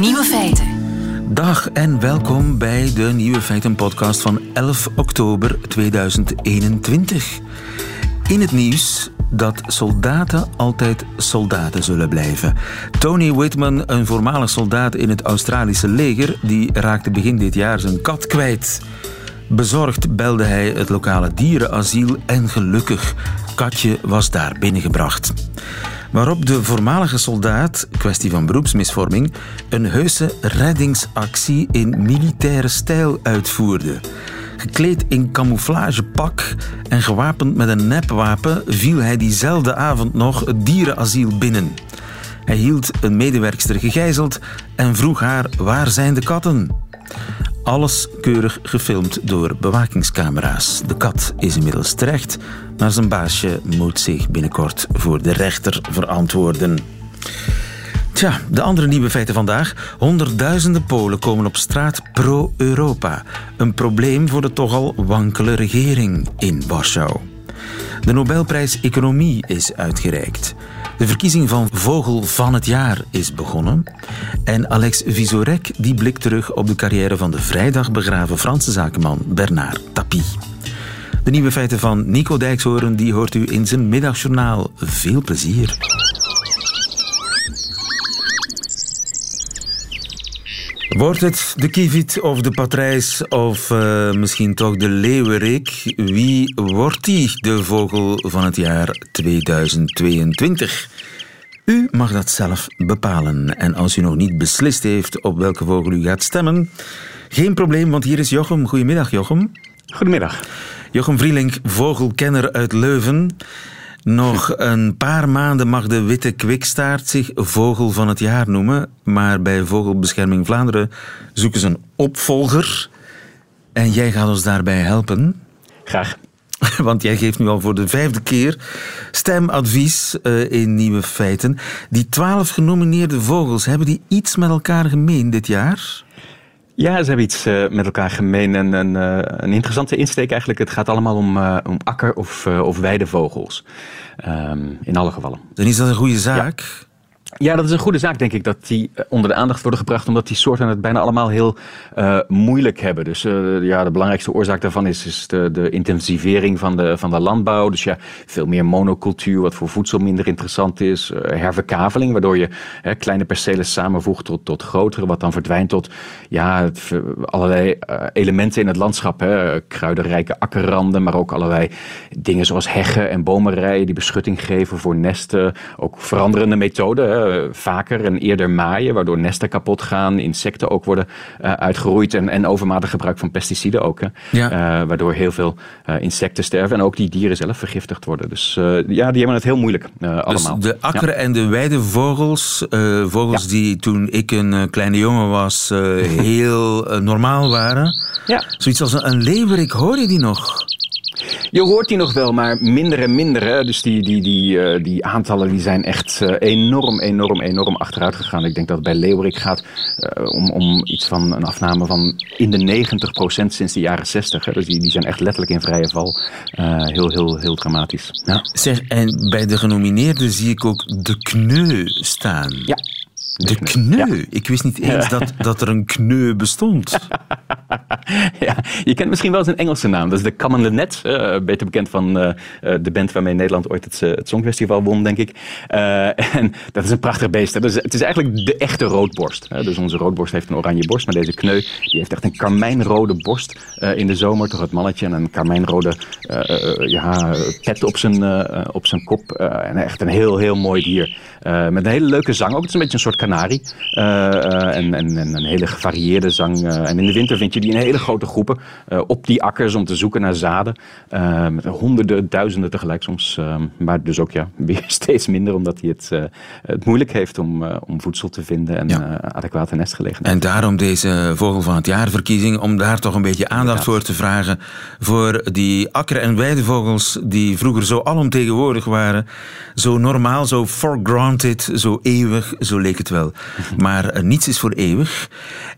Nieuwe feiten. Dag en welkom bij de Nieuwe Feiten podcast van 11 oktober 2021. In het nieuws dat soldaten altijd soldaten zullen blijven. Tony Whitman, een voormalig soldaat in het Australische leger, die raakte begin dit jaar zijn kat kwijt. Bezorgd belde hij het lokale dierenasiel en gelukkig, katje was daar binnengebracht. Waarop de voormalige soldaat, kwestie van beroepsmisvorming, een heuse reddingsactie in militaire stijl uitvoerde. Gekleed in camouflagepak en gewapend met een nepwapen viel hij diezelfde avond nog het dierenasiel binnen. Hij hield een medewerkster gegijzeld en vroeg haar waar zijn de katten? Alles keurig gefilmd door bewakingscamera's. De kat is inmiddels terecht, maar zijn baasje moet zich binnenkort voor de rechter verantwoorden. Tja, de andere nieuwe feiten vandaag. Honderdduizenden Polen komen op straat pro-Europa. Een probleem voor de toch al wankele regering in Warschau. De Nobelprijs Economie is uitgereikt. De verkiezing van Vogel van het Jaar is begonnen. En Alex Visorek die blikt terug op de carrière van de vrijdag begraven Franse zakenman Bernard Tapie. De nieuwe feiten van Nico Dijkshoorn die hoort u in zijn middagjournaal. Veel plezier. Wordt het de kievit of de patrijs of uh, misschien toch de leeuwerik? Wie wordt die de vogel van het jaar 2022? U mag dat zelf bepalen. En als u nog niet beslist heeft op welke vogel u gaat stemmen, geen probleem, want hier is Jochem. Goedemiddag, Jochem. Goedemiddag. Jochem Vrielink, vogelkenner uit Leuven. Nog een paar maanden mag de witte kwikstaart zich vogel van het jaar noemen. Maar bij Vogelbescherming Vlaanderen zoeken ze een opvolger. En jij gaat ons daarbij helpen. Graag. Want jij geeft nu al voor de vijfde keer stemadvies uh, in Nieuwe Feiten. Die twaalf genomineerde vogels, hebben die iets met elkaar gemeen dit jaar? Ja, ze hebben iets uh, met elkaar gemeen. En, en uh, een interessante insteek eigenlijk. Het gaat allemaal om, uh, om akker- of, of weidevogels. Um, in alle gevallen. Dan is dat een goede zaak. Ja. Ja, dat is een goede zaak, denk ik, dat die onder de aandacht worden gebracht, omdat die soorten het bijna allemaal heel uh, moeilijk hebben. Dus uh, ja, de belangrijkste oorzaak daarvan is, is de, de, intensivering van de, van de landbouw. Dus ja, veel meer monocultuur, wat voor voedsel minder interessant is. Herverkaveling, waardoor je kleine percelen samenvoegt tot, tot grotere, wat dan verdwijnt tot ja, allerlei elementen in het landschap. Hè. Kruidenrijke akkerranden, maar ook allerlei dingen zoals heggen en bomenrijen die beschutting geven voor nesten. Ook veranderende methoden. Vaker en eerder maaien, waardoor nesten kapot gaan, insecten ook worden uh, uitgeroeid en, en overmatig gebruik van pesticiden ook. Hè, ja. uh, waardoor heel veel uh, insecten sterven en ook die dieren zelf vergiftigd worden. Dus ja, die hebben het heel moeilijk allemaal. Dus de akker- ja. en de weidevogels, vogels ja. die toen ik een kleine jongen was heel normaal waren. Ja. Zoiets als een, een leeuwerik, hoor je die nog? Je hoort die nog wel, maar minder en minder. Hè? Dus die, die, die, uh, die aantallen die zijn echt uh, enorm, enorm, enorm achteruit gegaan. Ik denk dat het bij Leeuwerik gaat uh, om, om iets van een afname van in de 90% sinds de jaren 60. Hè? Dus die, die zijn echt letterlijk in vrije val. heel, heel, heel dramatisch. Ja. Zeg, en bij de genomineerden zie ik ook de kneu staan. Ja. De kneu. Ja. Ik wist niet eens dat, dat er een kneu bestond. ja, je kent misschien wel zijn Engelse naam. Dat is de Common Linnet. Uh, beter bekend van uh, de band waarmee Nederland ooit het, het Songfestival won, denk ik. en dat is een prachtig beest. Dus het is eigenlijk de echte roodborst. Dus onze roodborst heeft een oranje borst. Maar deze kneu die heeft echt een karmijnrode borst in de zomer. Toch het mannetje. En een karmijnrode ja, pet op zijn, op zijn kop. en echt een heel, heel mooi dier. met een hele leuke zang ook. Het is een beetje een soort kanarie. en, en, en een hele gevarieerde zang. en in de winter vind je die in hele grote groepen uh, op die akkers om te zoeken naar zaden. Uh, met honderden, duizenden tegelijk soms. Uh, maar dus ook ja, weer steeds minder omdat hij het, het moeilijk heeft om, om voedsel te vinden en ja. adequate nestgelegenheid. En daarom deze Vogel van het Jaar verkiezing, om daar toch een beetje aandacht voor te vragen voor die akker- en weidevogels die vroeger zo alomtegenwoordig waren. Zo normaal, zo for granted, zo eeuwig, zo leek het wel. Maar niets is voor eeuwig.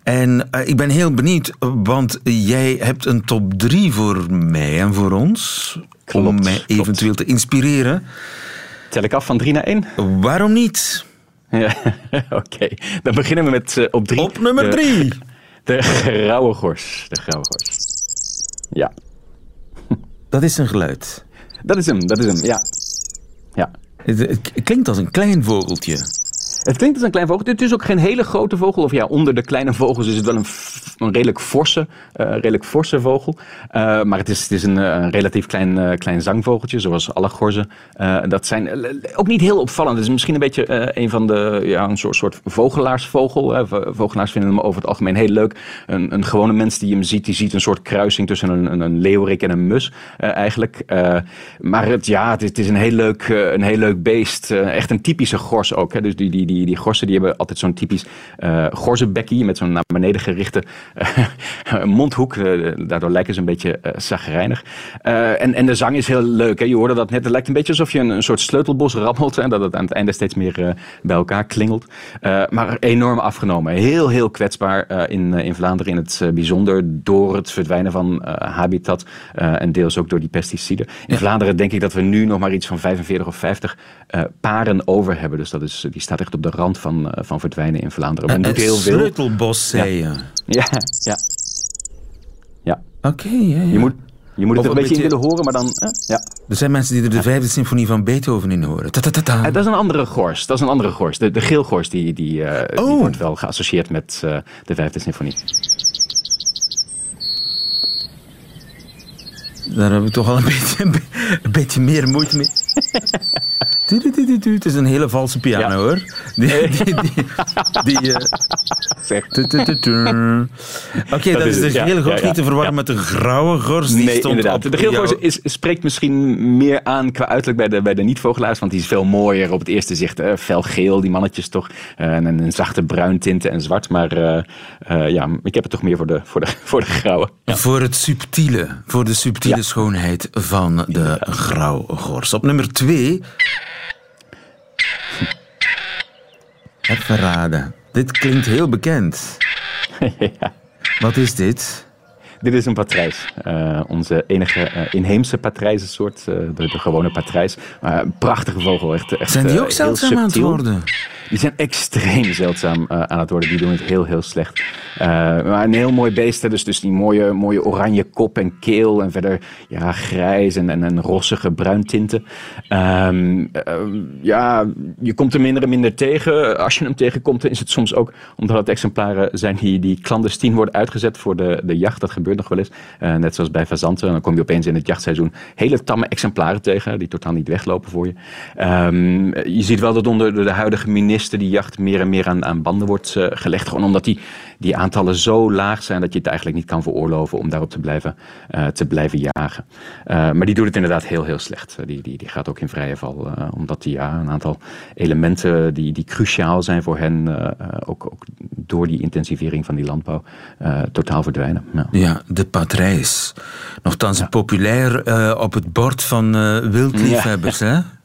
En ik ben heel benieuwd, want jij hebt een top 3 voor mij en voor ons. Klopt, om mij eventueel te inspireren. Tel ik af van 3 naar 1? Waarom niet? Ja, oké. Dan beginnen we met uh, op drie. Op nummer drie. De, grauwe gors. De grauwe gors. Ja. Dat is een geluid. Dat is hem, dat is hem, ja. ja. Het, het klinkt als een klein vogeltje. Het klinkt als een klein vogel. Het is ook geen hele grote vogel. Of ja, onder de kleine vogels is het wel een, een redelijk, forse, uh, redelijk forse vogel. Uh, maar het is, het is een, een relatief klein, klein zangvogeltje, zoals alle gorzen. dat zijn ook niet heel opvallend. Het is misschien een beetje een van de, ja, een soort, soort vogelaarsvogel. Vogelaars vinden hem over het algemeen heel leuk. Een, een gewone mens die hem ziet, die ziet een soort kruising tussen een, een, een leeuwerik en een mus eigenlijk. maar het, ja, het, het, is een heel leuk, een heel leuk beest. echt een typische gors ook. Hè. Dus die, die, die, die gorsen die hebben altijd zo'n typisch uh, gorzenbekkie met zo'n naar beneden gerichte uh, mondhoek. Uh, daardoor lijken ze een beetje uh, zagrijnig. en, en de zang is heel leuk. Hè? Je hoorde dat net. Het lijkt een beetje alsof je een, een soort sleutelbos rammelt. En dat het aan het einde steeds meer bij elkaar klingelt. maar enorm afgenomen. Heel, heel kwetsbaar in, in Vlaanderen in het bijzonder. Door het verdwijnen van habitat. en deels ook door die pesticiden. In. Vlaanderen denk ik dat we nu nog maar iets van 45 of 50 paren over hebben. Dus dat is, die staat echt op de rand van, van verdwijnen in Vlaanderen. Men doet heel veel. Sleutelbos, zei je. Ja, ja. ja. Oké, okay, ja, ja. Je moet, je moet het een beetje, in willen horen, maar dan... Eh, ja. Er zijn mensen die er de vijfde symfonie van Beethoven in horen. Ta -ta -ta dat is een andere gors. Dat is een andere gors. De, de geelgors die, die, uh, oh. die wordt wel geassocieerd met uh, de vijfde symfonie. Daar heb ik toch al een beetje, een beetje meer moeite mee. Het is een hele valse piano ja. hoor. Die, die, die, die uh... Oké, okay, dat, dat, is ja, heel goed niet te verwarren met de grauwe gors. Die nee, stond inderdaad. Op de geelgors is, spreekt misschien meer aan qua uiterlijk bij de, bij de niet-vogelaars, want die is veel mooier op het eerste zicht. Uh, felgeel, die mannetjes toch. Uh, en een zachte bruin tinten en zwart. Maar ja, ik heb het toch meer voor de, voor de, voor de grauwe. Voor het subtiele, voor de subtiele schoonheid van de grauwe gors. Op nummer twee heb verraden. Dit klinkt heel bekend. ja. Wat is dit? Dit is een patrijs. Uh, onze enige uh, inheemse patrijzensoort. Uh, de, de, gewone patrijs. een prachtige vogel. Echt, echt, Zijn die ook zeldzaam aan het worden? Die zijn extreem zeldzaam aan het worden. Die doen het heel, heel slecht. maar een heel mooi beest. Dus, dus die mooie, mooie oranje kop en keel. En verder ja, grijs en, en, rossige bruintinten. Um, ja, je komt er minder en minder tegen. Als je hem tegenkomt, is het soms ook omdat het exemplaren zijn die, die clandestien worden uitgezet voor de, de jacht. Dat gebeurt nog wel eens. Uh, net zoals bij fazanten. Dan kom je opeens in het jachtseizoen hele tamme exemplaren tegen. Die totaal niet weglopen voor je. Um, je ziet wel dat onder de huidige minister die jacht meer en meer aan, aan banden wordt uh, gelegd. Gewoon omdat die, die aantallen zo laag zijn dat je het eigenlijk niet kan veroorloven om daarop te blijven, uh, te blijven jagen. maar die doet het inderdaad heel, heel slecht. die, die, die gaat ook in vrije val. omdat die ja, een aantal elementen die, die cruciaal zijn voor hen. ook, ook door die intensivering van die landbouw totaal verdwijnen. Ja. ja de patrijs. Nogthans ja. populair op het bord van wildliefhebbers, ja. hè?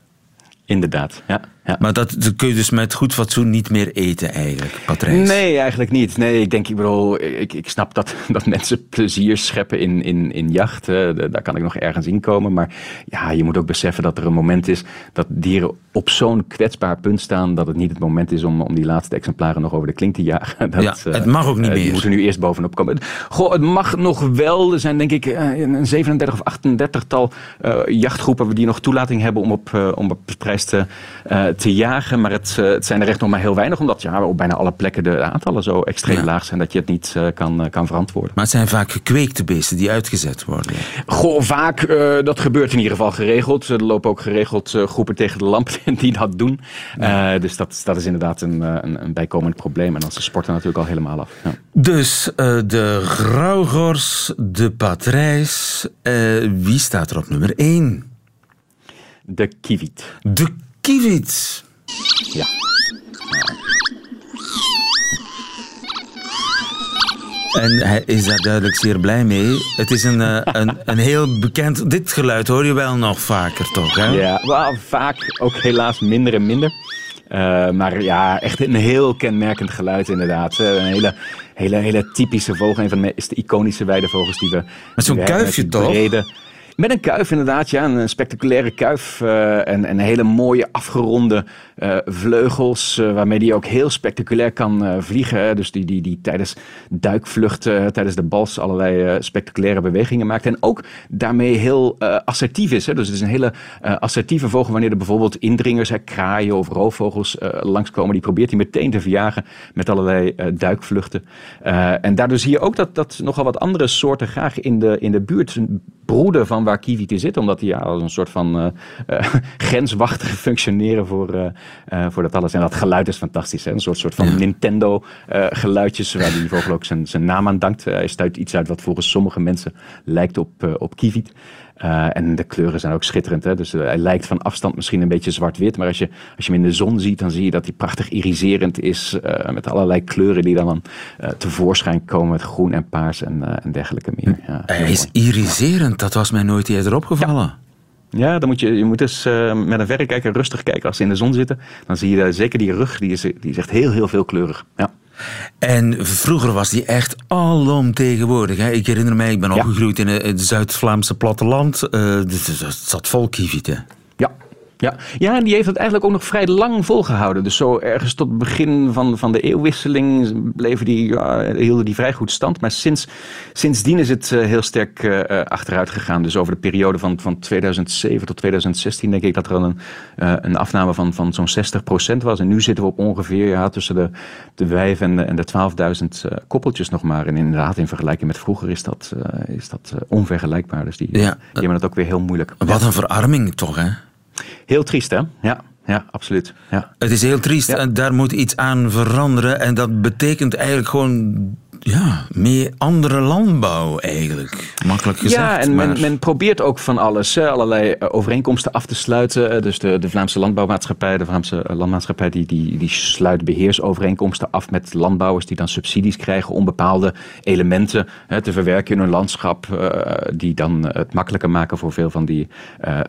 Inderdaad, ja. Ja. Maar dat, dat, kun je dus met goed fatsoen niet meer eten eigenlijk, patrijs? Nee, eigenlijk niet. Nee, ik denk, ik bedoel, ik, ik snap dat, dat mensen plezier scheppen in, in, in jacht. daar kan ik nog ergens in komen. Maar ja, je moet ook beseffen dat er een moment is dat dieren op zo'n kwetsbaar punt staan dat het niet het moment is om, om die laatste exemplaren nog over de klink te jagen. Dat, ja, het mag ook niet uh, meer. Die moeten nu eerst bovenop komen. Goh, het mag nog wel. Er zijn denk ik een 37 of 38 tal uh, jachtgroepen die nog toelating hebben om op, om op prijs te te jagen. Maar het, eh, het zijn er echt nog maar heel weinig. Omdat ja, op bijna alle plekken de aantallen zo extreem ja. laag zijn dat je het niet uh, kan, kan verantwoorden. Maar het zijn vaak gekweekte beesten die uitgezet worden. Goh, vaak. dat gebeurt in ieder geval geregeld. Er lopen ook geregeld groepen tegen de lamp die dat doen. Ja. dus dat, dat is inderdaad een, een, een, bijkomend probleem. En dan is de sport er natuurlijk al helemaal af. Ja. Dus de grauwgors, de patrijs. wie staat er op nummer 1? De kievit. De Kiewit. Ja. En hij is daar duidelijk zeer blij mee. Het is een, uh, een, een heel bekend... Dit geluid hoor je wel nog vaker, toch? Hè? Ja, wel vaak ook helaas minder en minder. Uh, maar ja, echt een heel kenmerkend geluid inderdaad. Uh, een hele, hele, hele typische vogel. Een van de meest iconische weidevogels die we... Met zo'n kuifje toch? Brede, Met een kuif inderdaad, ja. Een spectaculaire kuif uh, en, hele mooie afgeronde uh, vleugels, uh, waarmee die ook heel spectaculair kan vliegen. Dus die, die, die tijdens duikvluchten, tijdens de bals allerlei spectaculaire bewegingen maakt. En ook daarmee heel assertief is. Hè. Dus het is een hele assertieve vogel wanneer er bijvoorbeeld indringers, hè, kraaien of roofvogels langskomen. Die probeert hij meteen te verjagen met allerlei duikvluchten. en daardoor zie je ook dat, dat nogal wat andere soorten graag in de, in de buurt broeden van waar Kiwi te zit. Omdat die ja, als een soort van uh, uh, grenswachter functioneren voor, uh, voor dat alles. En dat geluid is fantastisch. Hè? Een soort, soort van Nintendo geluidjes waar die vogel ook zijn, zijn naam aan dankt. hij stuit iets uit wat volgens sommige mensen lijkt op, op Kiwi. Uh, en de kleuren zijn ook schitterend. Hè? Dus uh, hij lijkt van afstand misschien een beetje zwart-wit. Maar als je, als je hem in de zon ziet, dan zie je dat hij prachtig iriserend is. Uh, met allerlei kleuren die dan, dan tevoorschijn komen. Met groen en paars en, en dergelijke meer. Ja, hij is iriserend. Dat was mij nooit eerder opgevallen. Ja. Ja, dan moet je, je moet eens met een verrekijker rustig kijken. Als ze in de zon zitten, dan zie je zeker die rug. Die is, die is echt heel, heel veel kleurig. Ja. En vroeger was die echt alomtegenwoordig. Hè? Ik herinner mij, ik ben opgegroeid in het Zuid-Vlaamse platteland. Uh, het zat vol kievieten. Ja. Ja, en die heeft het eigenlijk ook nog vrij lang volgehouden. Dus zo ergens tot het begin van, van de eeuwwisseling bleven die, ja, hielden die vrij goed stand. Maar sinds, sindsdien is het uh, heel sterk uh, achteruit gegaan. Dus over de periode van, van 2007 tot 2016 denk ik dat er al een, uh, een afname van, van zo'n 60% was. En nu zitten we op ongeveer ja, tussen de, de 5 en de, en de 12.000 koppeltjes nog maar. En inderdaad, in vergelijking met vroeger is dat, is dat onvergelijkbaar. Dus die, ja. die hebben het ook weer heel moeilijk. Wat een verarming toch, hè? Heel triest, hè? Ja, ja absoluut. Ja. Het is heel triest en daar moet iets aan veranderen. En dat betekent eigenlijk gewoon ja, meer andere landbouw eigenlijk. Makkelijk gezegd. Ja, en men, men probeert ook van alles. Allerlei eh, overeenkomsten af te sluiten. Eh, dus de, de Vlaamse landbouwmaatschappij, de Vlaamse eh, landmaatschappij, die, die, die sluit beheersovereenkomsten af met landbouwers die dan subsidies krijgen om bepaalde elementen hè, te verwerken in hun landschap. die dan het makkelijker maken voor veel van die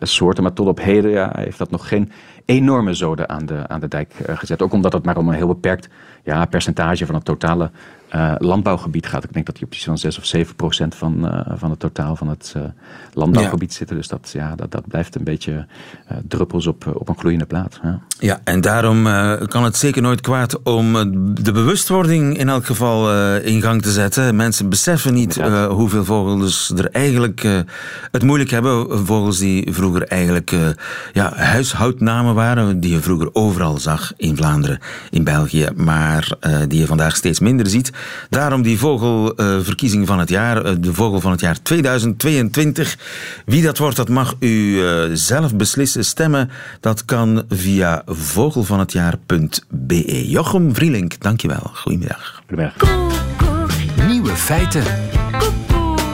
soorten. Maar tot op heden ja, heeft dat nog geen enorme zoden aan de, aan de dijk gezet. Ook omdat het maar om een heel beperkt ja, percentage van het totale uh, landbouwgebied gaat. Ik denk dat die op zo'n 6 of 7 procent van, uh, van het totaal van het uh, landbouwgebied ja. zitten. Dus dat, ja, dat, dat blijft een beetje druppels op, op een gloeiende plaat. Ja, ja en daarom kan het zeker nooit kwaad om de bewustwording in elk geval in gang te zetten. Mensen beseffen niet hoeveel vogels er eigenlijk het moeilijk hebben. Vogels die vroeger eigenlijk ja, huishoudnamen waren, die je vroeger overal zag in Vlaanderen, in België, maar die je vandaag steeds minder ziet. Daarom die vogelverkiezing van het jaar, eh, de vogel van het jaar 2022. Wie dat wordt, dat mag u eh, zelf beslissen. Stemmen, dat kan via vogelvanhetjaar.be. Jochem Vrielink, dankjewel. Goedemiddag. Goedemiddag. Nieuwe feiten.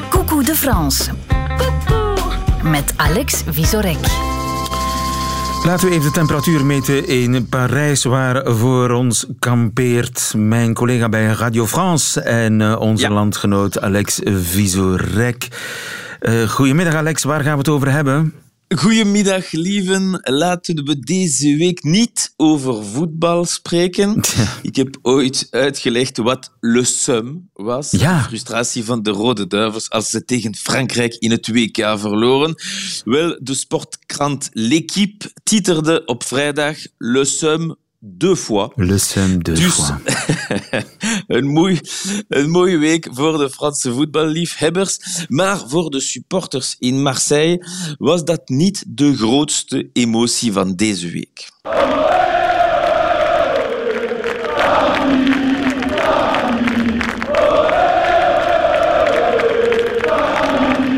Coucou de France. Met Alex Visorek. Laten we even de temperatuur meten in Parijs, waar voor ons kampeert mijn collega bij Radio France en uh, onze ja. landgenoot Alex Visorek. Uh, goedemiddag Alex, waar gaan we het over hebben? Goedemiddag, lieven. Laten we deze week niet over voetbal spreken. Ik heb ooit uitgelegd wat Le Sum was. Ja. De frustratie van de Rode Duivels als ze tegen Frankrijk in het WK verloren. Wel, de sportkrant L'Equipe titerde op vrijdag Le Sum deux fois. Le seum deux dus, fois. een, een mooie week voor de Franse voetballiefhebbers. Maar voor de supporters in Marseille was dat niet de grootste emotie van deze week.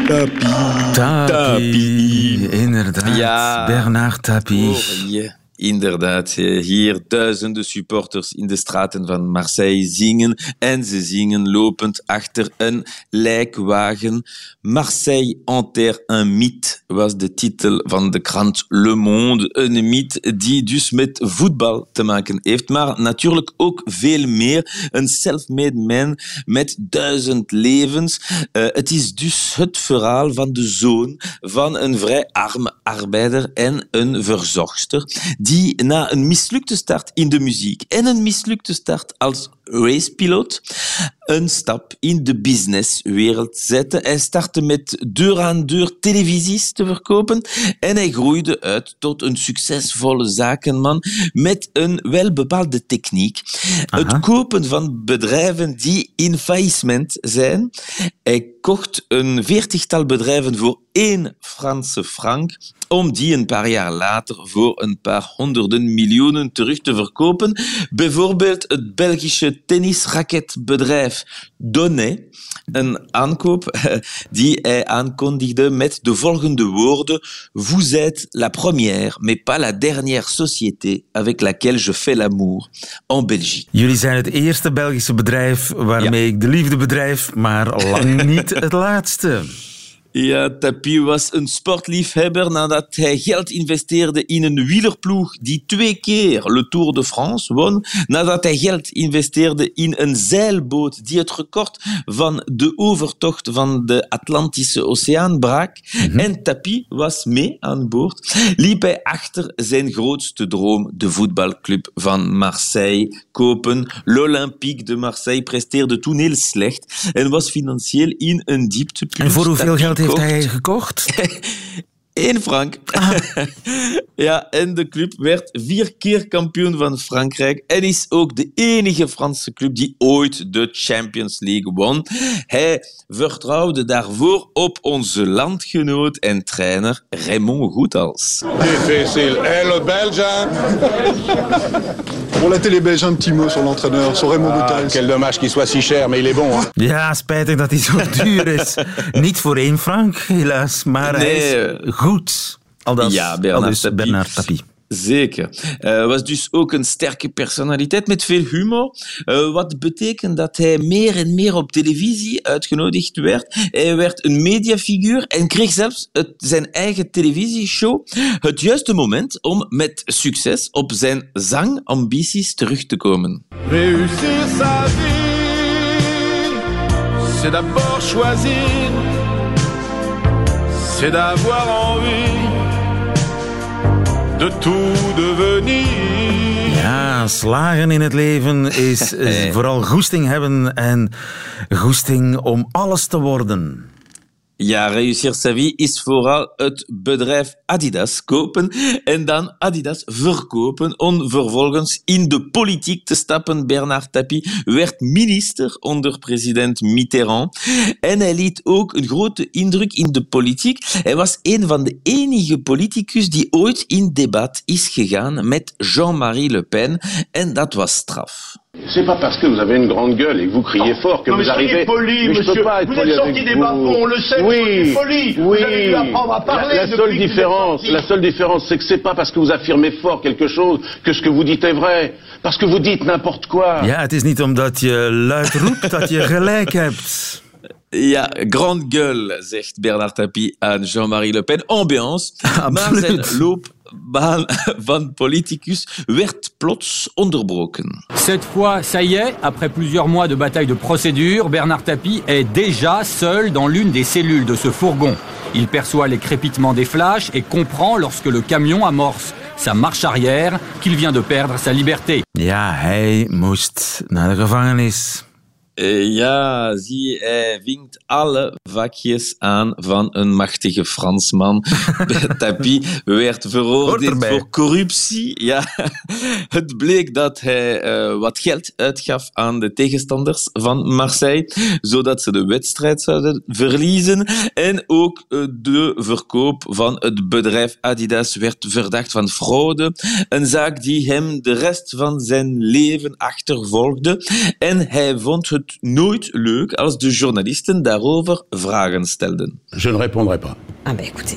Tapie. Tapie. Inderdaad. Ja. Bernard Tapie. Oh, yeah. Inderdaad, hier duizenden supporters in de straten van Marseille zingen en ze zingen lopend achter een lijkwagen. Marseille enterre un mythe was de titel van de krant Le Monde. Een mythe die dus met voetbal te maken heeft, maar natuurlijk ook veel meer. Een self-made man met duizend levens. Uh, het is dus het verhaal van de zoon van een vrij arme arbeider en een verzorgster die na een mislukte start in de muziek en een mislukte start als racepiloot een stap in de businesswereld zette. Hij startte met deur-aan-deur televisies te verkopen en hij groeide uit tot een succesvolle zakenman met een welbepaalde techniek. Het kopen van bedrijven die in faillissement zijn. Hij kocht een veertigtal bedrijven voor één Franse frank om die een paar jaar later voor een paar honderden miljoenen terug te verkopen. Bijvoorbeeld het Belgische tennisraketbedrijf Donnet, een aankoop die hij aankondigde met de volgende woorden: Vous êtes la première, mais pas la dernière société avec laquelle je fais l'amour en Belgique. Jullie zijn het eerste Belgische bedrijf waarmee ik de liefde bedrijf, maar lang niet het laatste. Ja, Tapie was een sportliefhebber nadat hij geld investeerde in een wielerploeg die twee keer Le Tour de France won. Nadat hij geld investeerde in een zeilboot die het record van de overtocht van de Atlantische Oceaan brak. En Tapie was mee aan boord. Liep hij achter zijn grootste droom, de voetbalclub van Marseille, kopen. L'Olympique de Marseille presteerde toen heel slecht en was financieel in een dieptepunt. En voor hoeveel geld heeft hij gekocht? Eén frank. ja, en de club werd vier keer kampioen van Frankrijk en is ook de enige Franse club die ooit de Champions League won. Hij vertrouwde daarvoor op onze landgenoot en trainer Raymond Goethals. Difficile. Et le Belge Pour la télé belge, un petit mot sur l'entraîneur, sur Raymond ah, Goethals. Quel dommage qu'il soit si cher, mais il est bon. Hein. Ja, spijtig dat hij zo duur is. Niet voor één frank, helaas, maar hij is Nee. Goed. Al dat, Ja, al Bernard dus Tapie. Bernard Tapie. Zeker. Hij was dus ook een sterke personaliteit met veel humor. Eh, wat betekent dat hij meer en meer op televisie uitgenodigd werd. Hij werd een mediafiguur en kreeg zelfs het, zijn eigen televisieshow. Het juiste moment om met succes op zijn zangambities terug te komen. Réussir sa vie, c'est d'abord choisir, c'est d'avoir envie de tout devenir. Ja, slagen in het leven is, is vooral goesting hebben en goesting om alles te worden. Ja, réussir sa vie is vooral het bedrijf Adidas kopen en dan Adidas verkopen om vervolgens in de politiek te stappen. Bernard Tapie werd minister onder president Mitterrand en hij liet ook een grote indruk in de politiek. Hij was een van de enige politicus die ooit in debat is gegaan met Jean-Marie Le Pen en dat was straf. C'est pas parce que vous avez une grande gueule et que vous criez fort que Non, mais vous arrivez. soyez poli, Mais je monsieur. peux pas être Vous poli êtes sorti avec des vous. bas-fonds, on le sait, vous Oui, poli. Vous oui. avez dû apprendre à parler La, la seule vous différence, la seule différence, c'est que c'est pas parce que vous affirmez fort quelque chose que ce que vous dites est vrai. Parce que vous dites n'importe quoi. Ja, het is niet omdat je luid roept dat je gelijk hebt. Ja, grande gueule, zegt Bernard Tapie aan Jean-Marie Le Pen. Ambiance. Maar zijn loopbaan van politicus werd plots onderbroken. Cette fois, ça y est, après plusieurs mois de bataille de procédure, Bernard Tapie est déjà seul dans l'une des cellules de ce fourgon. Il perçoit les crépitements des flashs et comprend lorsque le camion amorce sa marche arrière qu'il vient de perdre sa liberté. Ja, hij moest naar de gevangenis. Eh, Ja, zie, hij vinkt alle vakjes aan van een machtige Fransman. Tapie werd veroordeeld voor corruptie. Ja, het bleek dat hij eh, wat geld uitgaf aan de tegenstanders van Marseille, zodat ze de wedstrijd zouden verliezen. En ook eh, de verkoop van het bedrijf Adidas werd verdacht van fraude. Een zaak die hem de rest van zijn leven achtervolgde. En hij vond het nooit leuk als de journalisten daarover vragen stelden. Je ne répondrai pas. Ah bah écoutez.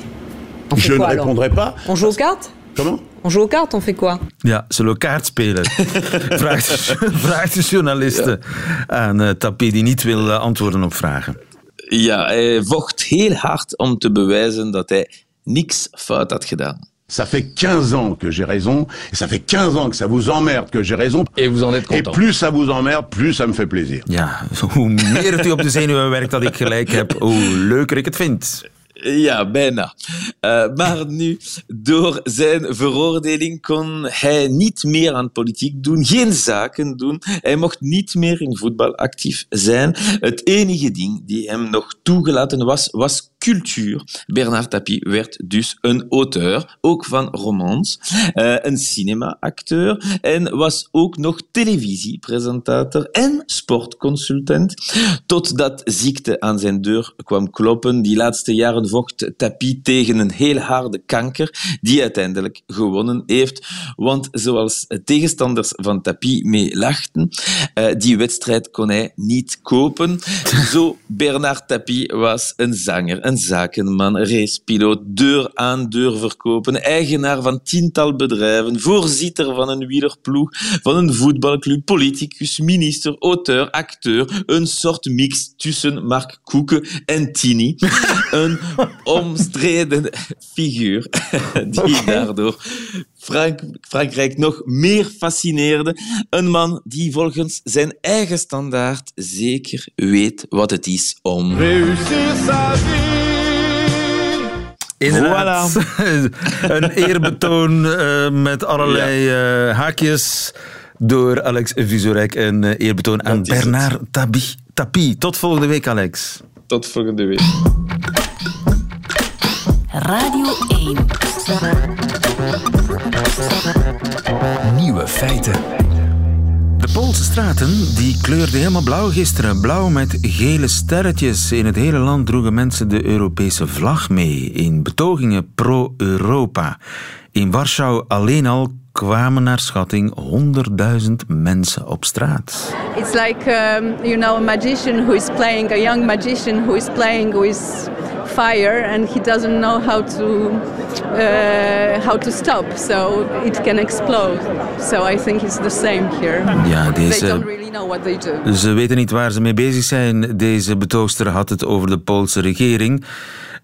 On Je ne quoi alors répondrai pas. On joue aux cartes Comment On joue aux cartes, on fait quoi Ja, zullen we kaart spelen? vraagt, vraagt de journaliste aan uh, Tapie die niet wil uh, antwoorden op vragen. Ja, hij vocht heel hard om te bewijzen dat hij niks fout had gedaan. Ça fait 15 ans que j'ai raison, et ça fait 15 ans que ça vous emmerde que j'ai raison. Et vous en êtes Et content. plus ça vous emmerde, plus ça me fait plaisir. Ja, hoe meer het u op de zenuwen werkt dat ik gelijk heb, hoe leuker ik het vind. Ja, bijna. Uh, maar nu, door zijn veroordeling kon hij niet meer aan politiek doen, geen zaken doen. Hij mocht niet meer in voetbal actief zijn. Het enige ding die hem nog toegelaten was, was Bernard Tapie werd dus een auteur, ook van romans, uh, een cinema-acteur en was ook nog televisiepresentator en sportconsultant. Totdat ziekte aan zijn deur kwam kloppen. Die laatste jaren vocht Tapie tegen een heel harde kanker, die uiteindelijk gewonnen heeft. Want zoals tegenstanders van Tapie mee lachten, uh, die wedstrijd kon hij niet kopen. Zo Bernard Tapie was een zanger, zakenman, racepiloot, deur aan deur verkopen, eigenaar van tiental bedrijven, voorzitter van een wielerploeg, van een voetbalclub, politicus, minister, auteur, acteur, een soort mix tussen Mark Koeken en Tini. een omstreden figuur die daardoor Frank Frankrijk nog meer fascineerde. Een man die volgens zijn eigen standaard zeker weet wat het is om... Réussir sa vie. Inderdaad. een eerbetoon uh, met allerlei uh, haakjes door Alex Vizorek. Een uh, eerbetoon aan Bernard Tapie. Tapie. Tot volgende week, Alex. Tot volgende week. Radio 1. Nieuwe feiten. Poolse straten die kleurden helemaal blauw gisteren. Blauw met gele sterretjes. In het hele land droegen mensen de Europese vlag mee. In betogingen pro-Europa. In Warschau alleen al kwamen naar schatting 100.000 mensen op straat. It's like, um, you know, a magician who is playing, a young magician who is playing with fire and he doesn't know how to uh, how to stop, so it can explode. So I think it's the same here. Ja, deze... They don't really know what they do. Ze weten niet waar ze mee bezig zijn. Deze betoogster had het over de Poolse regering.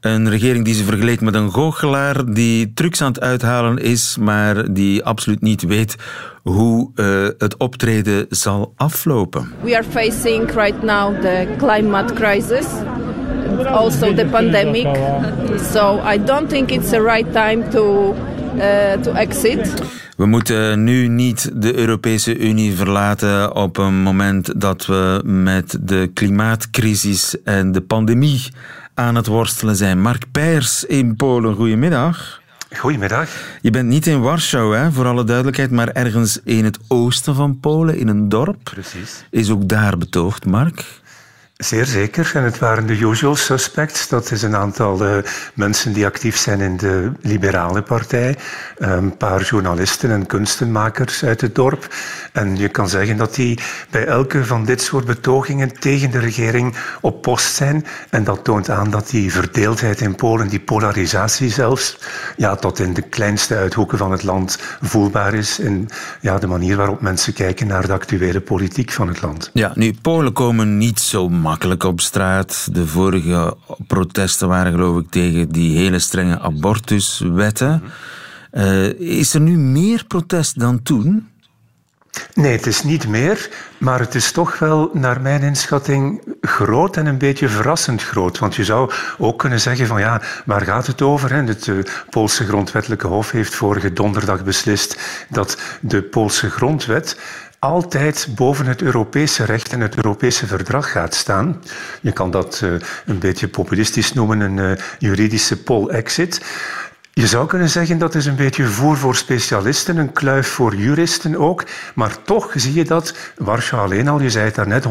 Een regering die ze vergeleek met een goochelaar die trucs aan het uithalen is, maar die absoluut niet weet hoe uh, het optreden zal aflopen. We are facing right now the climate crisis. Also the pandemic. So I don't think it's the right time to, uh, to exit. We moeten nu niet de Europese Unie verlaten op een moment dat we met de klimaatcrisis en de pandemie aan het worstelen zijn. Mark Peijers in Polen, goedemiddag. Goedemiddag. Je bent niet in Warschau, hè, voor alle duidelijkheid, maar ergens in het oosten van Polen, in een dorp. Precies. Is ook daar betoogd, Mark? Zeer zeker. En het waren de usual suspects. Dat is een aantal uh, mensen die actief zijn in de Liberale Partij. Een paar journalisten en kunstenmakers uit het dorp. En je kan zeggen dat die bij elke van dit soort betogingen tegen de regering op post zijn. En dat toont aan dat die verdeeldheid in Polen, die polarisatie zelfs, ja, tot in de kleinste uithoeken van het land voelbaar is. En ja, de manier waarop mensen kijken naar de actuele politiek van het land. Ja, nu, Polen komen niet zo op straat. De vorige protesten waren geloof ik tegen die hele strenge abortuswetten. Uh, is er nu meer protest dan toen? Nee, het is niet meer, maar het is toch wel, naar mijn inschatting, groot en een beetje verrassend groot. Want je zou ook kunnen zeggen van ja, waar gaat het over? Het uh, Poolse Grondwettelijke Hof heeft vorige donderdag beslist dat de Poolse grondwet altijd boven het Europese recht en het Europese verdrag gaat staan. Je kan dat uh, een beetje populistisch noemen, een uh, juridische poll-exit. Je zou kunnen zeggen dat is een beetje voer voor specialisten, een kluif voor juristen ook. Maar toch zie je dat, Warschau alleen al, je zei het daarnet,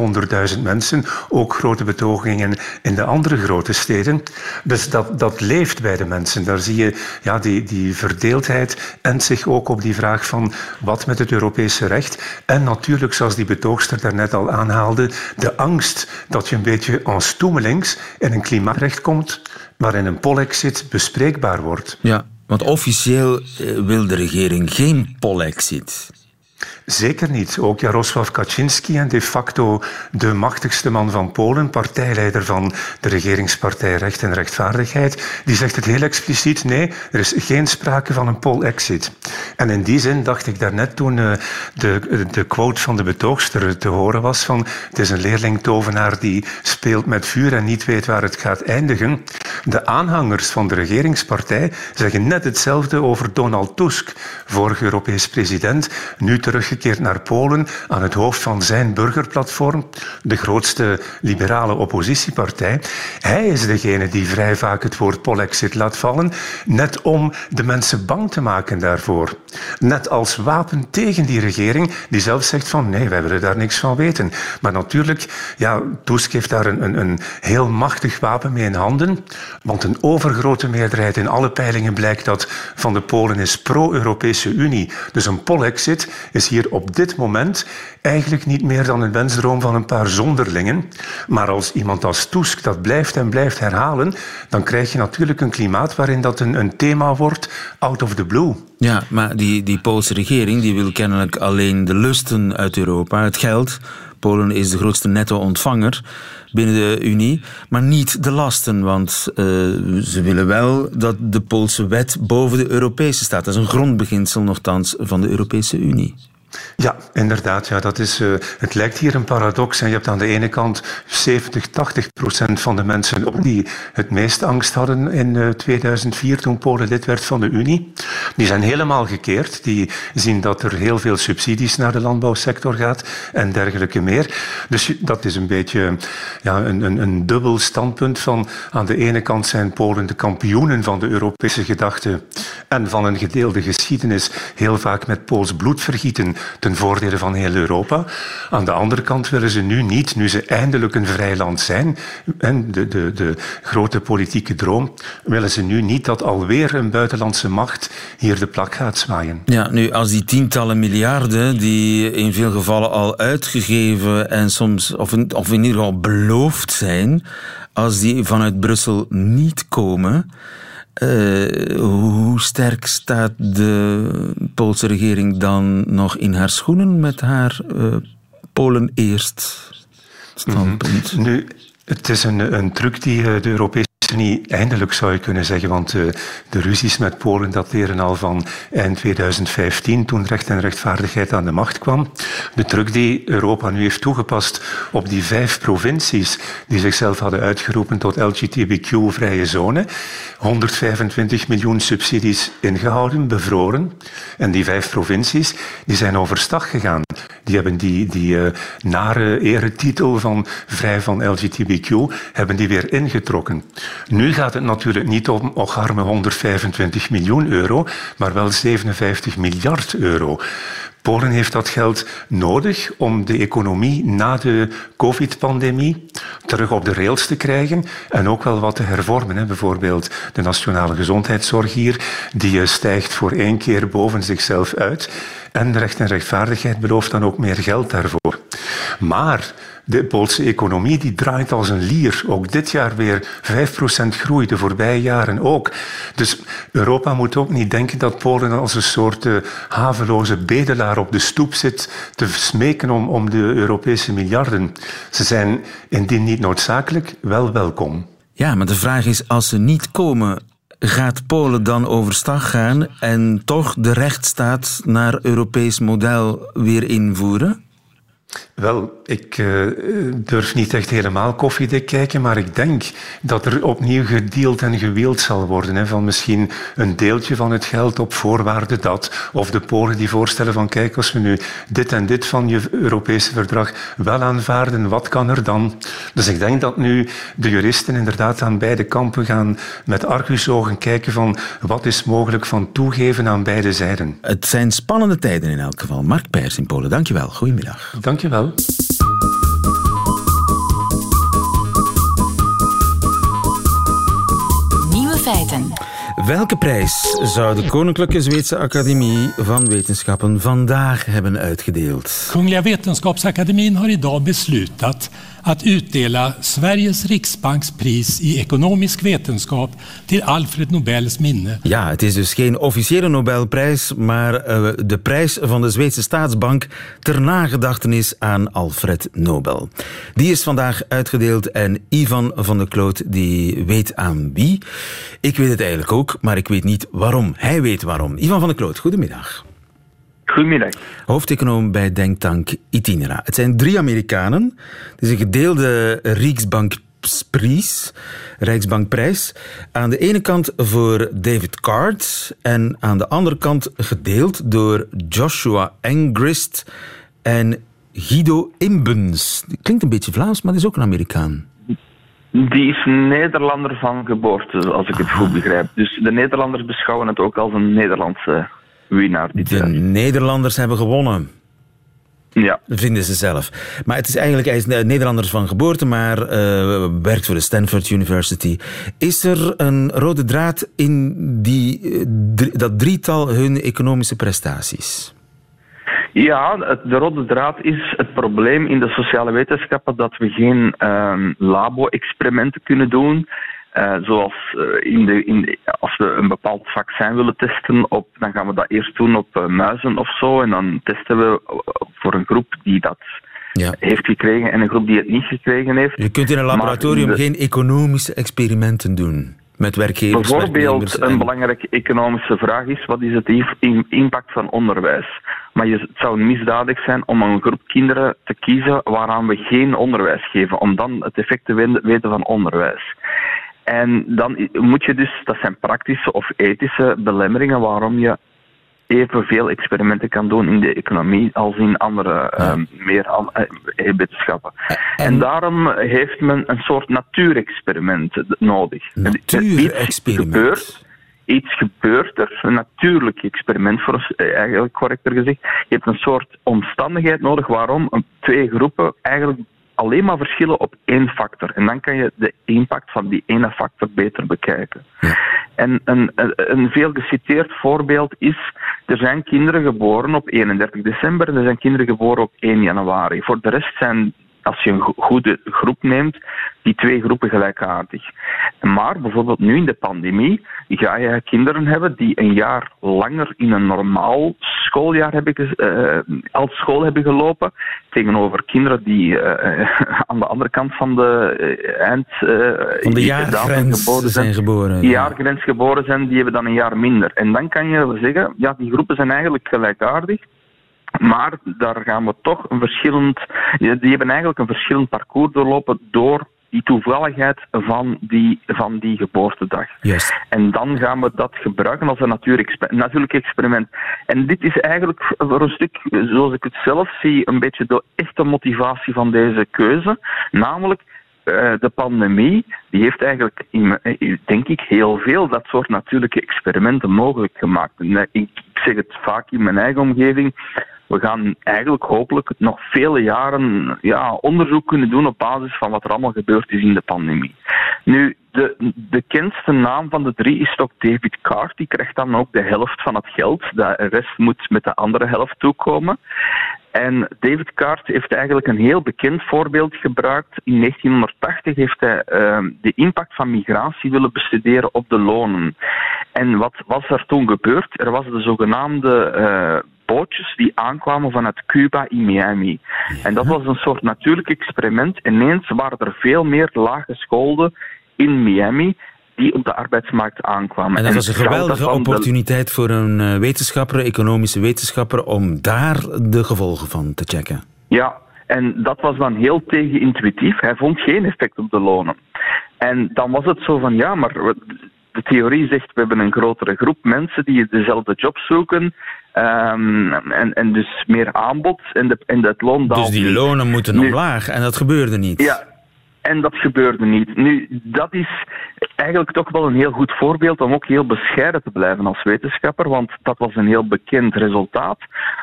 100.000 mensen, ook grote betogingen in de andere grote steden. Dus dat, dat leeft bij de mensen. Daar zie je ja, die, die verdeeldheid en zich ook op die vraag van wat met het Europese recht. En natuurlijk, zoals die betoogster daarnet al aanhaalde, de angst dat je een beetje en stoemelings in een klimaatrecht komt waarin een polexit bespreekbaar wordt. Ja, want officieel wil de regering geen polexit. Zeker niet. Ook Jarosław Kaczynski, en de facto de machtigste man van Polen, partijleider van de regeringspartij Recht en Rechtvaardigheid, die zegt het heel expliciet: nee, er is geen sprake van een poll-exit. En in die zin dacht ik daarnet toen uh, de, de quote van de betoogster te horen was van het is een leerling-tovenaar die speelt met vuur en niet weet waar het gaat eindigen. De aanhangers van de regeringspartij zeggen net hetzelfde over Donald Tusk, vorige Europees president, nu teruggekeerd naar Polen aan het hoofd van zijn burgerplatform, de grootste liberale oppositiepartij. Hij is degene die vrij vaak het woord polexit laat vallen, net om de mensen bang te maken daarvoor. Net als wapen tegen die regering, die zelf zegt van nee, wij willen daar niks van weten. Maar natuurlijk, ja, Tusk heeft daar een, een, een heel machtig wapen mee in handen, want een overgrote meerderheid in alle peilingen blijkt dat van de Polen is pro-Europese Unie. Dus een polexit is hier op dit moment eigenlijk niet meer dan een wensdroom van een paar zonderlingen. Maar als iemand als Tusk dat blijft en blijft herhalen, dan krijg je natuurlijk een klimaat waarin dat een, een thema wordt out of the blue. Ja, maar die, die Poolse regering die wil kennelijk alleen de lusten uit Europa, het geld. Polen is de grootste netto-ontvanger binnen de Unie, maar niet de lasten. Want uh, ze willen wel dat de Poolse wet boven de Europese staat. Dat is een grondbeginsel nogthans van de Europese Unie. Ja, inderdaad. Ja, dat is, uh, het lijkt hier een paradox. En je hebt aan de ene kant 70, 80 procent van de mensen die het meest angst hadden in uh, 2004 toen Polen lid werd van de Unie. Die zijn helemaal gekeerd. Die zien dat er heel veel subsidies naar de landbouwsector gaat en dergelijke meer. Dus dat is een beetje ja, een, een, een dubbel standpunt van aan de ene kant zijn Polen de kampioenen van de Europese gedachte en van een gedeelde geschiedenis, heel vaak met Pools bloed vergieten ten voordele van heel Europa. Aan de andere kant willen ze nu niet, nu ze eindelijk een vrij land zijn, en de, de, de grote politieke droom, willen ze nu niet dat alweer een buitenlandse macht hier de plak gaat zwaaien. Ja, nu als die tientallen miljarden die in veel gevallen al uitgegeven en soms, of in, of in ieder geval beloofd zijn, als die vanuit Brussel niet komen, uh, hoe sterk staat de Poolse regering dan nog in haar schoenen met haar uh, Polen eerst standpunt? Mm -hmm. Nu, het is een, een truc die eh, de Europese niet eindelijk zou je kunnen zeggen, want uh, de ruzies met Polen dateren al van eind 2015, toen recht en rechtvaardigheid aan de macht kwam. De truc die Europa nu heeft toegepast op die vijf provincies die zichzelf hadden uitgeroepen tot LGTBQ-vrije zone. 125 miljoen subsidies ingehouden, bevroren. En die vijf provincies die zijn overstag gegaan. Die hebben die, die uh, nare eretitel van vrij van LGTBQ hebben die weer ingetrokken. Nu gaat het natuurlijk niet om ocharme 125 miljoen euro, maar wel 57 miljard euro. Polen heeft dat geld nodig om de economie na de COVID-pandemie terug op de rails te krijgen en ook wel wat te hervormen. Bijvoorbeeld de nationale gezondheidszorg hier, die stijgt voor één keer boven zichzelf uit. En recht en rechtvaardigheid belooft dan ook meer geld daarvoor. Maar de Poolse economie die draait als een lier. Ook dit jaar weer 5% groei, de voorbije jaren ook. Dus Europa moet ook niet denken dat Polen als een soort uh, haveloze bedelaar op de stoep zit te smeken om, om de Europese miljarden. Ze zijn indien niet noodzakelijk wel welkom. Ja, maar de vraag is, als ze niet komen, gaat Polen dan overstag gaan en toch de rechtsstaat naar Europees model weer invoeren? Wel, ik uh, durf niet echt helemaal koffiedik kijken, maar ik denk dat er opnieuw gedeeld en gewield zal worden. Hè, van misschien een deeltje van het geld op voorwaarde dat. Of de Polen die voorstellen van kijk, als we nu dit en dit van je Europese verdrag wel aanvaarden, wat kan er dan? Dus ik denk dat nu de juristen inderdaad aan beide kampen gaan met argusogen kijken van wat is mogelijk van toegeven aan beide zijden. Het zijn spannende tijden in elk geval. Mark Pers in Polen, dankjewel. Goedemiddag. Dankjewel. Nieuwe feiten. Welke prijs zou de Koninklijke Zweedse Academie van Wetenschappen vandaag hebben uitgedeeld? Kungliga Vetenskapsakademien har idag beslutat att utdela Sveriges Riksbanks pris i ekonomisk vetenskap till Alfred Nobels minne. Ja, het is dus geen officiële Nobelprijs, maar uh, de prijs van de Zweedse staatsbank ter nagedachtenis aan Alfred Nobel. Die is vandaag uitgedeeld en Ivan van der Kloot die weet aan wie. Ik weet het eigenlijk ook, maar ik weet niet waarom. Hij weet waarom. Ivan van der Kloot, goedemiddag. Goedemiddag. Hoofdeconoom bij Denktank Itinera. Het zijn drie Amerikanen. Het is een gedeelde Rijksbankprijs. Rijksbankprijs. Aan de ene kant voor David Card en aan de andere kant gedeeld door Joshua Engrist en Guido Imbens. Klinkt een beetje Vlaams, maar dat is ook een Amerikaan. Die is Nederlander van geboorte, als ik het goed begrijp. Dus de Nederlanders beschouwen het ook als een Nederlandse winnaar. Dit de jaar. Nederlanders hebben gewonnen. Ja. Vinden ze zelf. Maar het is eigenlijk, hij is Nederlanders van geboorte, maar uh, werkt voor de Stanford University. Is er een rode draad in die, dat drietal hun economische prestaties? Ja, de rode draad is het probleem in de sociale wetenschappen dat we geen uh, labo-experimenten kunnen doen. Uh, zoals uh, in de, in de, als we een bepaald vaccin willen testen, op, dan gaan we dat eerst doen op uh, muizen of zo. En dan testen we voor een groep die dat ja. heeft gekregen en een groep die het niet gekregen heeft. Je kunt in een laboratorium de, geen economische experimenten doen. Met werkgevers, Bijvoorbeeld, een belangrijke economische vraag is: wat is het impact van onderwijs? Maar je, het zou misdadig zijn om een groep kinderen te kiezen waaraan we geen onderwijs geven, om dan het effect te weten van onderwijs. En dan moet je dus, dat zijn praktische of ethische belemmeringen waarom je evenveel experimenten kan doen in de economie als in andere ja. uh, meer uh, wetenschappen. En, en, daarom heeft men een soort natuurexperiment nodig. Natuurexperiment? Gebeurt, iets gebeurt er, een natuurlijk experiment, voor, eigenlijk correcter gezegd. Je hebt een soort omstandigheid nodig waarom twee groepen eigenlijk alleen maar verschillen op één factor. En dan kan je de impact van die ene factor beter bekijken. Ja. En een, een, een, veel geciteerd voorbeeld is, er zijn kinderen geboren op 31 december en er zijn kinderen geboren op 1 januari. Voor de rest zijn als je een goede groep neemt, die twee groepen gelijkaardig. Maar bijvoorbeeld nu in de pandemie ga je kinderen hebben die een jaar langer in een normaal schooljaar hebben uh, als school hebben gelopen, tegenover kinderen die uh, aan de andere kant van de uh, eind van de jaargrens geboren zijn, zijn geboren. Die jaargrens geboren zijn, die hebben dan een jaar minder. En dan kan je zeggen, ja, die groepen zijn eigenlijk gelijkaardig. Maar daar gaan we toch een verschillend. Die hebben eigenlijk een verschillend parcours doorlopen door die toevalligheid van die, van die geboortedag. Yes. En dan gaan we dat gebruiken als een natuurlijk experiment. En dit is eigenlijk voor een stuk, zoals ik het zelf zie, een beetje de echte motivatie van deze keuze. Namelijk, de pandemie die heeft eigenlijk, denk ik, heel veel dat soort natuurlijke experimenten mogelijk gemaakt. Ik zeg het vaak in mijn eigen omgeving we gaan eigenlijk hopelijk nog vele jaren ja, onderzoek kunnen doen op basis van wat er allemaal gebeurd is in de pandemie. Nu, de bekendste naam van de drie is toch David Card. Die krijgt dan ook de helft van het geld. De rest moet met de andere helft toekomen. En David Card heeft eigenlijk een heel bekend voorbeeld gebruikt. In 1980 heeft hij uh, de impact van migratie willen bestuderen op de lonen. En wat was er toen gebeurd? Er was de zogenaamde uh, bootjes die aankwamen vanuit Cuba in Miami. En dat was een soort natuurlijk experiment. Ineens waren er veel meer laaggeschoolden in Miami die op de arbeidsmarkt aankwamen. En dat was een geweldige opportuniteit voor een eh, wetenschapper, economische wetenschapper, om daar de gevolgen van te checken. Ja, en dat was dan heel tegenintuïtief. Hij vond geen effect op de lonen. En dan was het zo van, ja, maar de theorie zegt, we hebben een grotere groep mensen die dezelfde job zoeken. Um, en, en dus meer aanbod en, de, en het loon daalt. Dus die lonen moeten omlaag en dat gebeurde niet. Ja, en dat gebeurde niet. Nu, dat is eigenlijk toch wel een heel goed voorbeeld om ook heel bescheiden te blijven als wetenschapper, want dat was een heel bekend resultaat.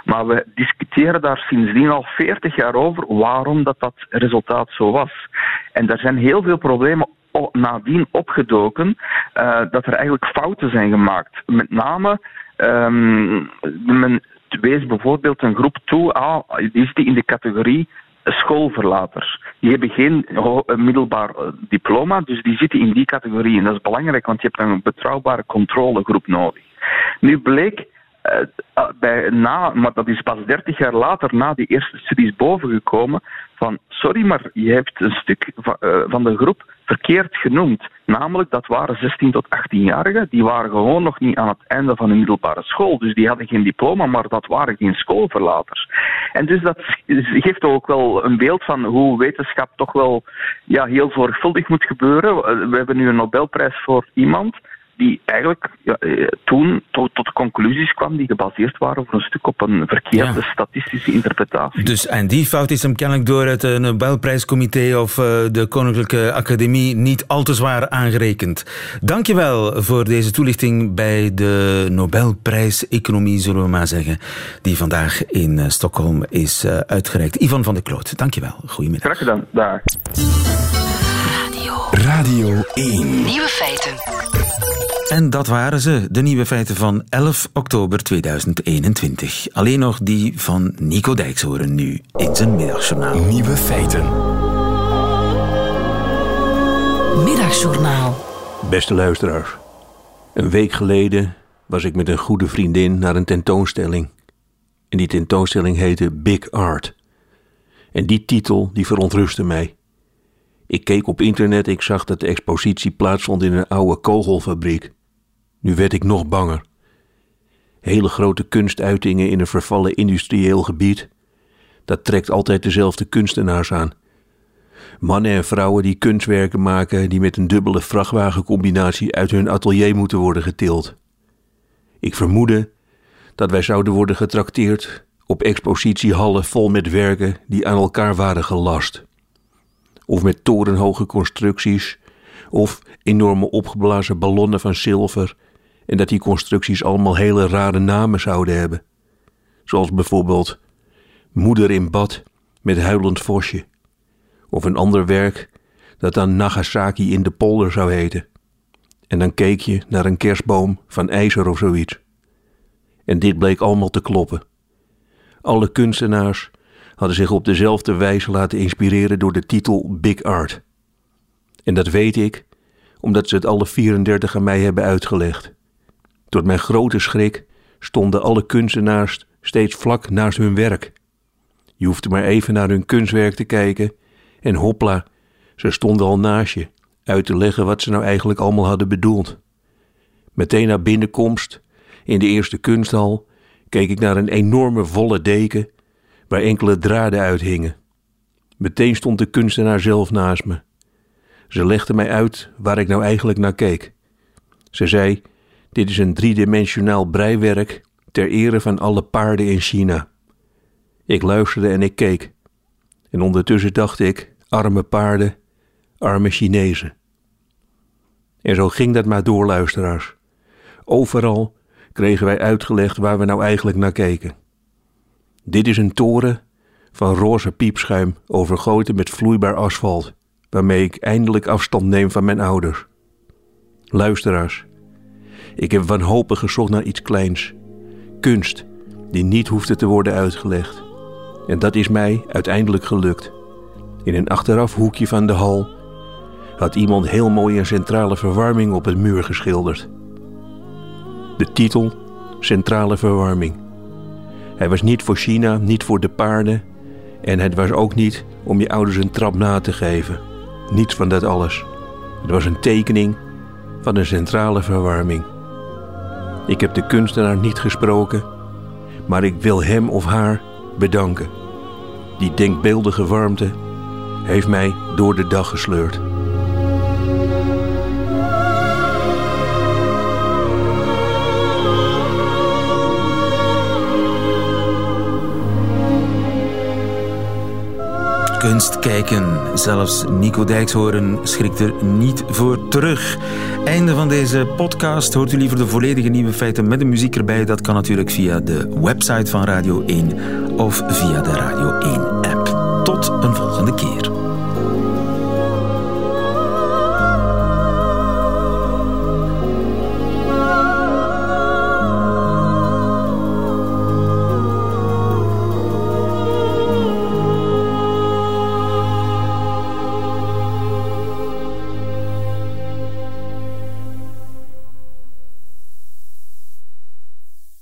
Maar we discussiëren daar sindsdien al 40 jaar over waarom dat, dat resultaat zo was. En daar zijn heel veel problemen nadien opgedoken uh, dat er eigenlijk fouten zijn gemaakt. Met name um, men wees bijvoorbeeld een groep toe, ah, is die in de categorie schoolverlaters. Die hebben geen middelbaar diploma, dus die zitten in die categorie. En dat is belangrijk, want je hebt een betrouwbare controlegroep nodig. Nu bleek bij, na, maar dat is pas 30 jaar later, na die eerste studies bovengekomen, van sorry, maar je hebt een stuk van, van de groep verkeerd genoemd. Namelijk, dat waren 16 tot 18-jarigen, die waren gewoon nog niet aan het einde van hun middelbare school. Dus die hadden geen diploma, maar dat waren geen schoolverlaters. En dus dat geeft ook wel een beeld van hoe wetenschap toch wel ja, heel zorgvuldig moet gebeuren. We hebben nu een Nobelprijs voor iemand die eigenlijk ja, eh, toen tot, tot, conclusies kwam die gebaseerd waren voor een stuk op een verkeerde statistische interpretatie. Dus, en die fout is hem kennelijk door het eh, Nobelprijscomité of eh, de Koninklijke Academie niet al te zwaar aangerekend. Dankjewel voor deze toelichting bij de Nobelprijs Economie, zullen we maar zeggen, die vandaag in Stockholm is uitgereikt. Ivan van der Kloot, dankjewel. Goedemiddag. Graag gedaan. Dag. Radio. Radio 1. Nieuwe feiten. En dat waren ze, de nieuwe feiten van 11 oktober 2021. Alleen nog die van Nico Dijkshoorn nu in zijn middagjournaal. Nieuwe feiten. Middagjournaal. Beste luisteraars. Een week geleden was ik met een goede vriendin naar een tentoonstelling. En die tentoonstelling heette Big Art. En die titel die verontrustte mij. Ik keek op internet, ik zag dat de expositie plaatsvond in een oude kogelfabriek. Nu werd ik nog banger. Hele grote kunstuitingen in een vervallen industrieel gebied. Dat trekt altijd dezelfde kunstenaars aan. Mannen en vrouwen die kunstwerken maken die met een dubbele vrachtwagencombinatie uit hun atelier moeten worden getild. Ik vermoedde dat wij zouden worden getrakteerd op expositiehallen vol met werken die aan elkaar waren gelast. Of met torenhoge constructies, of enorme opgeblazen ballonnen van zilver en dat die constructies allemaal hele rare namen zouden hebben. Zoals bijvoorbeeld Moeder in bad met huilend vosje. Of een ander werk dat dan Nagasaki in de polder zou heten. En dan keek je naar een kerstboom van ijzer of zoiets. En dit bleek allemaal te kloppen. Alle kunstenaars hadden zich op dezelfde wijze laten inspireren door de titel Big Art. En dat weet ik omdat ze het alle 34 aan mij hebben uitgelegd. Tot mijn grote schrik stonden alle kunstenaars steeds vlak naast hun werk. Je hoefde maar even naar hun kunstwerk te kijken en hopla, ze stonden al naast je, uit te leggen wat ze nou eigenlijk allemaal hadden bedoeld. Meteen na binnenkomst, in de eerste kunsthal, keek ik naar een enorme volle deken waar enkele draden uithingen. Meteen stond de kunstenaar zelf naast me. Ze legde mij uit waar ik nou eigenlijk naar keek. Ze zei dit is een driedimensionaal breiwerk ter ere van alle paarden in China. Ik luisterde en ik keek. En ondertussen dacht ik: arme paarden, arme Chinezen. En zo ging dat maar door, luisteraars. Overal kregen wij uitgelegd waar we nou eigenlijk naar keken. Dit is een toren van roze piepschuim overgoten met vloeibaar asfalt, waarmee ik eindelijk afstand neem van mijn ouders. Luisteraars, ik heb wanhopig gezocht naar iets kleins. Kunst, die niet hoefde te worden uitgelegd. En dat is mij uiteindelijk gelukt. In een achteraf hoekje van de hal had iemand heel mooi een centrale verwarming op het muur geschilderd. De titel Centrale verwarming. Hij was niet voor China, niet voor de paarden en het was ook niet om je ouders een trap na te geven. Niets van dat alles. Het was een tekening van een centrale verwarming. Ik heb de kunstenaar niet gesproken, maar ik wil hem of haar bedanken. Die denkbeeldige warmte heeft mij door de dag gesleurd. kunst kijken. Zelfs Nico Dijkshoorn schrikt er niet voor terug. Einde van deze podcast. Hoort u liever de volledige nieuwe feiten met de muziek erbij? Dat kan natuurlijk via de website van Radio 1 of via de Radio 1 app. Tot een volgende keer.